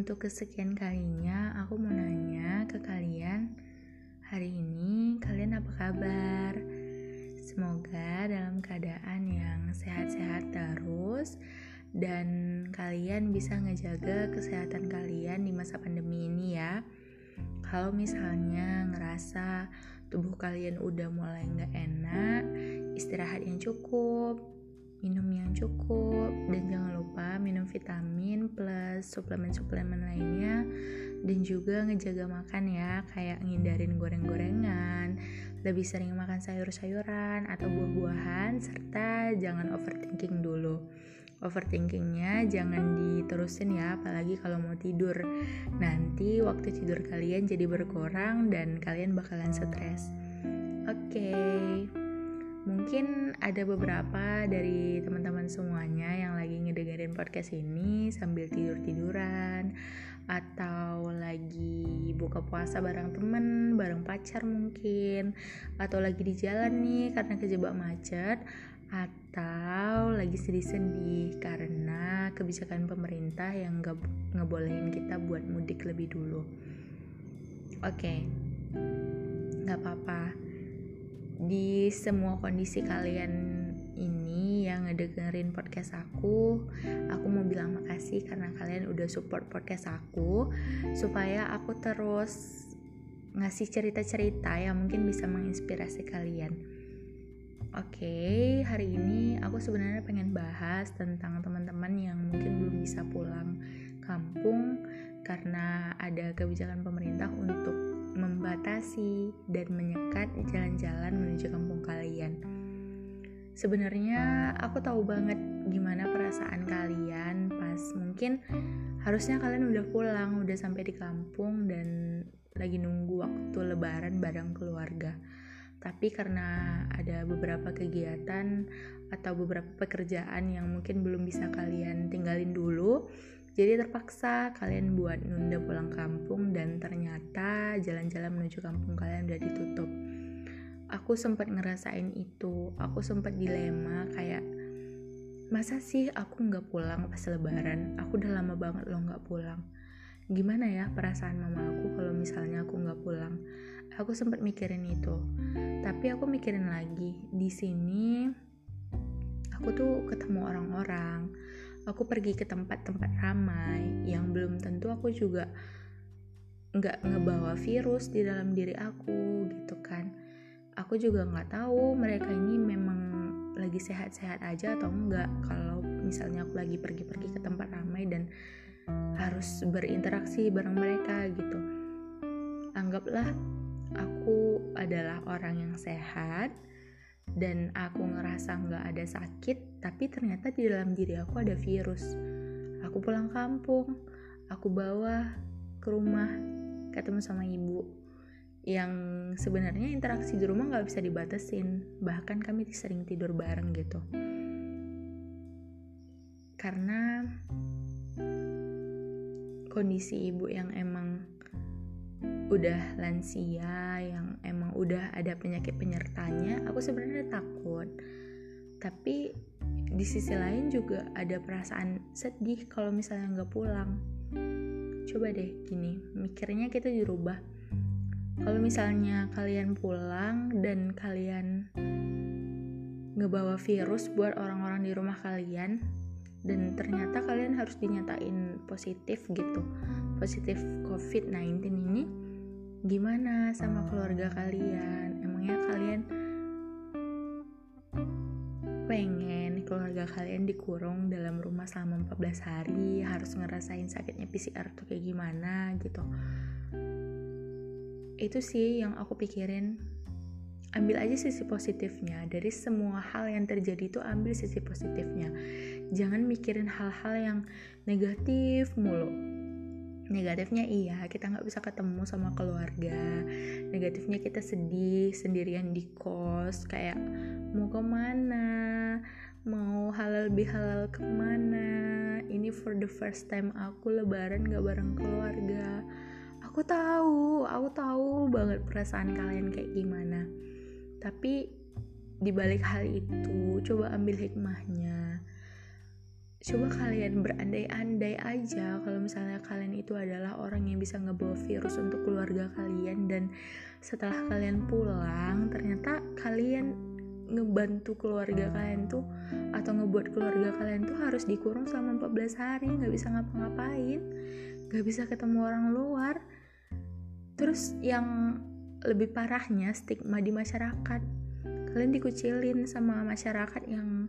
Untuk kesekian kalinya, aku mau nanya ke kalian, hari ini kalian apa kabar? Semoga dalam keadaan yang sehat-sehat terus dan kalian bisa ngejaga kesehatan kalian di masa pandemi ini ya. Kalau misalnya ngerasa tubuh kalian udah mulai nggak enak, istirahat yang cukup, minum yang cukup. Dan jangan lupa minum vitamin plus suplemen-suplemen lainnya. Dan juga ngejaga makan ya kayak ngindarin goreng-gorengan lebih sering makan sayur-sayuran atau buah-buahan serta jangan overthinking dulu. Overthinkingnya jangan diterusin ya apalagi kalau mau tidur. Nanti waktu tidur kalian jadi berkurang dan kalian bakalan stres. Oke. okay mungkin ada beberapa dari teman-teman semuanya yang lagi ngedengerin podcast ini sambil tidur-tiduran atau lagi buka puasa bareng temen, bareng pacar mungkin atau lagi di jalan nih karena kejebak macet atau lagi sedih-sedih karena kebijakan pemerintah yang gak ngebolehin kita buat mudik lebih dulu oke okay. nggak apa-apa di semua kondisi kalian ini yang ngedengerin podcast aku aku mau bilang makasih karena kalian udah support podcast aku supaya aku terus ngasih cerita-cerita yang mungkin bisa menginspirasi kalian. Oke, okay, hari ini aku sebenarnya pengen bahas tentang teman-teman yang mungkin belum bisa pulang kampung karena ada kebijakan pemerintah untuk membatasi dan menyekat jalan-jalan menuju kampung kalian. Sebenarnya aku tahu banget gimana perasaan kalian pas mungkin harusnya kalian udah pulang, udah sampai di kampung dan lagi nunggu waktu lebaran bareng keluarga. Tapi karena ada beberapa kegiatan atau beberapa pekerjaan yang mungkin belum bisa kalian tinggalin dulu, jadi terpaksa kalian buat nunda pulang kampung dan ternyata jalan-jalan menuju kampung kalian udah ditutup. Aku sempat ngerasain itu, aku sempat dilema kayak masa sih aku nggak pulang pas lebaran? Aku udah lama banget lo nggak pulang. Gimana ya perasaan mama aku kalau misalnya aku nggak pulang? Aku sempat mikirin itu, tapi aku mikirin lagi di sini aku tuh ketemu orang-orang aku pergi ke tempat-tempat ramai yang belum tentu aku juga nggak ngebawa virus di dalam diri aku gitu kan. Aku juga nggak tahu mereka ini memang lagi sehat-sehat aja atau enggak kalau misalnya aku lagi pergi-pergi ke tempat ramai dan harus berinteraksi bareng mereka gitu. Anggaplah aku adalah orang yang sehat dan aku ngerasa nggak ada sakit tapi ternyata di dalam diri aku ada virus. Aku pulang kampung aku bawa ke rumah ketemu sama ibu yang sebenarnya interaksi di rumah nggak bisa dibatasin. Bahkan kami sering tidur bareng gitu. Karena kondisi ibu yang emang udah lansia yang emang udah ada penyakit penyertanya aku sebenarnya takut. Tapi di sisi lain juga ada perasaan sedih kalau misalnya nggak pulang. Coba deh gini mikirnya kita dirubah. Kalau misalnya kalian pulang dan kalian ngebawa virus buat orang-orang di rumah kalian dan ternyata kalian harus dinyatain positif gitu. Positif covid-19 ini gimana sama keluarga kalian? Emangnya kalian pengen keluarga kalian dikurung dalam rumah selama 14 hari? Harus ngerasain sakitnya PCR tuh kayak gimana gitu? Itu sih yang aku pikirin ambil aja sisi positifnya. Dari semua hal yang terjadi itu ambil sisi positifnya. Jangan mikirin hal-hal yang negatif mulu. Negatifnya iya kita nggak bisa ketemu sama keluarga. Negatifnya kita sedih sendirian di kos kayak mau ke mana mau halal bihalal ke mana. Ini for the first time aku lebaran gak bareng keluarga. Aku tahu aku tahu banget perasaan kalian kayak gimana tapi dibalik hal itu coba ambil hikmahnya. Coba kalian berandai-andai aja kalau misalnya kalian itu adalah orang yang bisa ngebawa virus untuk keluarga kalian dan setelah kalian pulang ternyata kalian ngebantu keluarga kalian tuh atau ngebuat keluarga kalian tuh harus dikurung selama 14 hari nggak bisa ngapa-ngapain nggak bisa ketemu orang luar. Terus yang lebih parahnya stigma di masyarakat. Kalian dikucilin sama masyarakat yang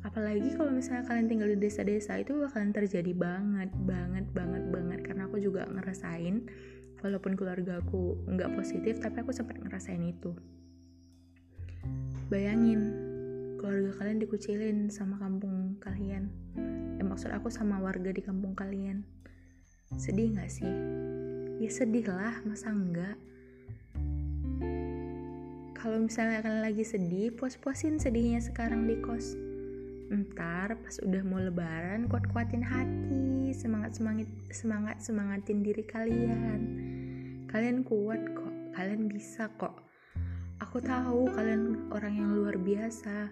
apalagi kalau misalnya kalian tinggal di desa-desa itu bakalan terjadi banget banget banget banget. Karena aku juga ngerasain walaupun keluarga aku nggak positif tapi aku sempat ngerasain itu. Bayangin keluarga kalian dikucilin sama kampung kalian. Ya maksud aku sama warga di kampung kalian. Sedih nggak sih? Ya sedih lah masa enggak kalau misalnya kalian lagi sedih puas-puasin sedihnya sekarang di kos Ntar pas udah mau lebaran kuat-kuatin hati, semangat-semangat semangat semangatin diri kalian. Kalian kuat kok, kalian bisa kok. Aku tahu kalian orang yang luar biasa.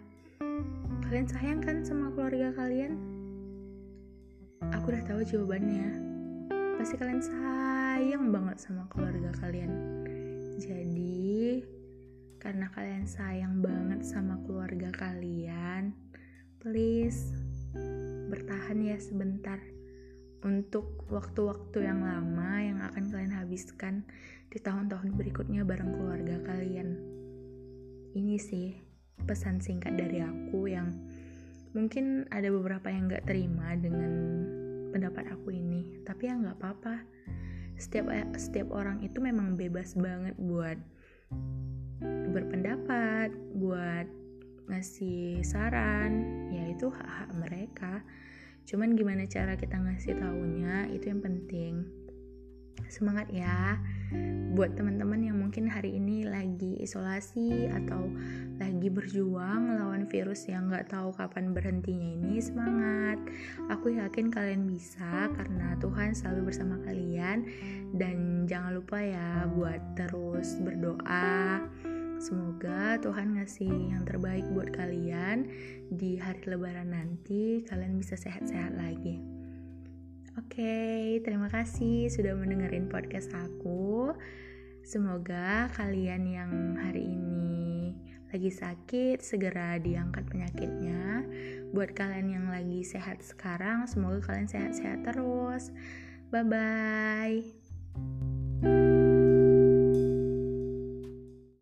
Kalian sayang kan sama keluarga kalian? Aku udah tahu jawabannya. Pasti kalian sayang banget sama keluarga kalian. Jadi, karena kalian sayang banget sama keluarga kalian, please bertahan ya sebentar untuk waktu-waktu yang lama yang akan kalian habiskan di tahun-tahun berikutnya bareng keluarga kalian. Ini sih pesan singkat dari aku yang mungkin ada beberapa yang gak terima dengan pendapat aku ini, tapi ya nggak apa-apa. Setiap setiap orang itu memang bebas banget buat berpendapat, buat ngasih saran ya itu hak-hak mereka. Cuman gimana cara kita ngasih taunya itu yang penting. Semangat ya. Buat teman-teman yang mungkin hari ini lagi isolasi atau lagi berjuang melawan virus yang nggak tahu kapan berhentinya ini semangat. Aku yakin kalian bisa karena Tuhan selalu bersama kalian. Dan jangan lupa ya buat terus berdoa Semoga Tuhan ngasih yang terbaik buat kalian di hari lebaran nanti kalian bisa sehat-sehat lagi. Oke, okay, terima kasih sudah mendengarin podcast aku. Semoga kalian yang hari ini lagi sakit segera diangkat penyakitnya. Buat kalian yang lagi sehat sekarang, semoga kalian sehat-sehat terus. Bye bye.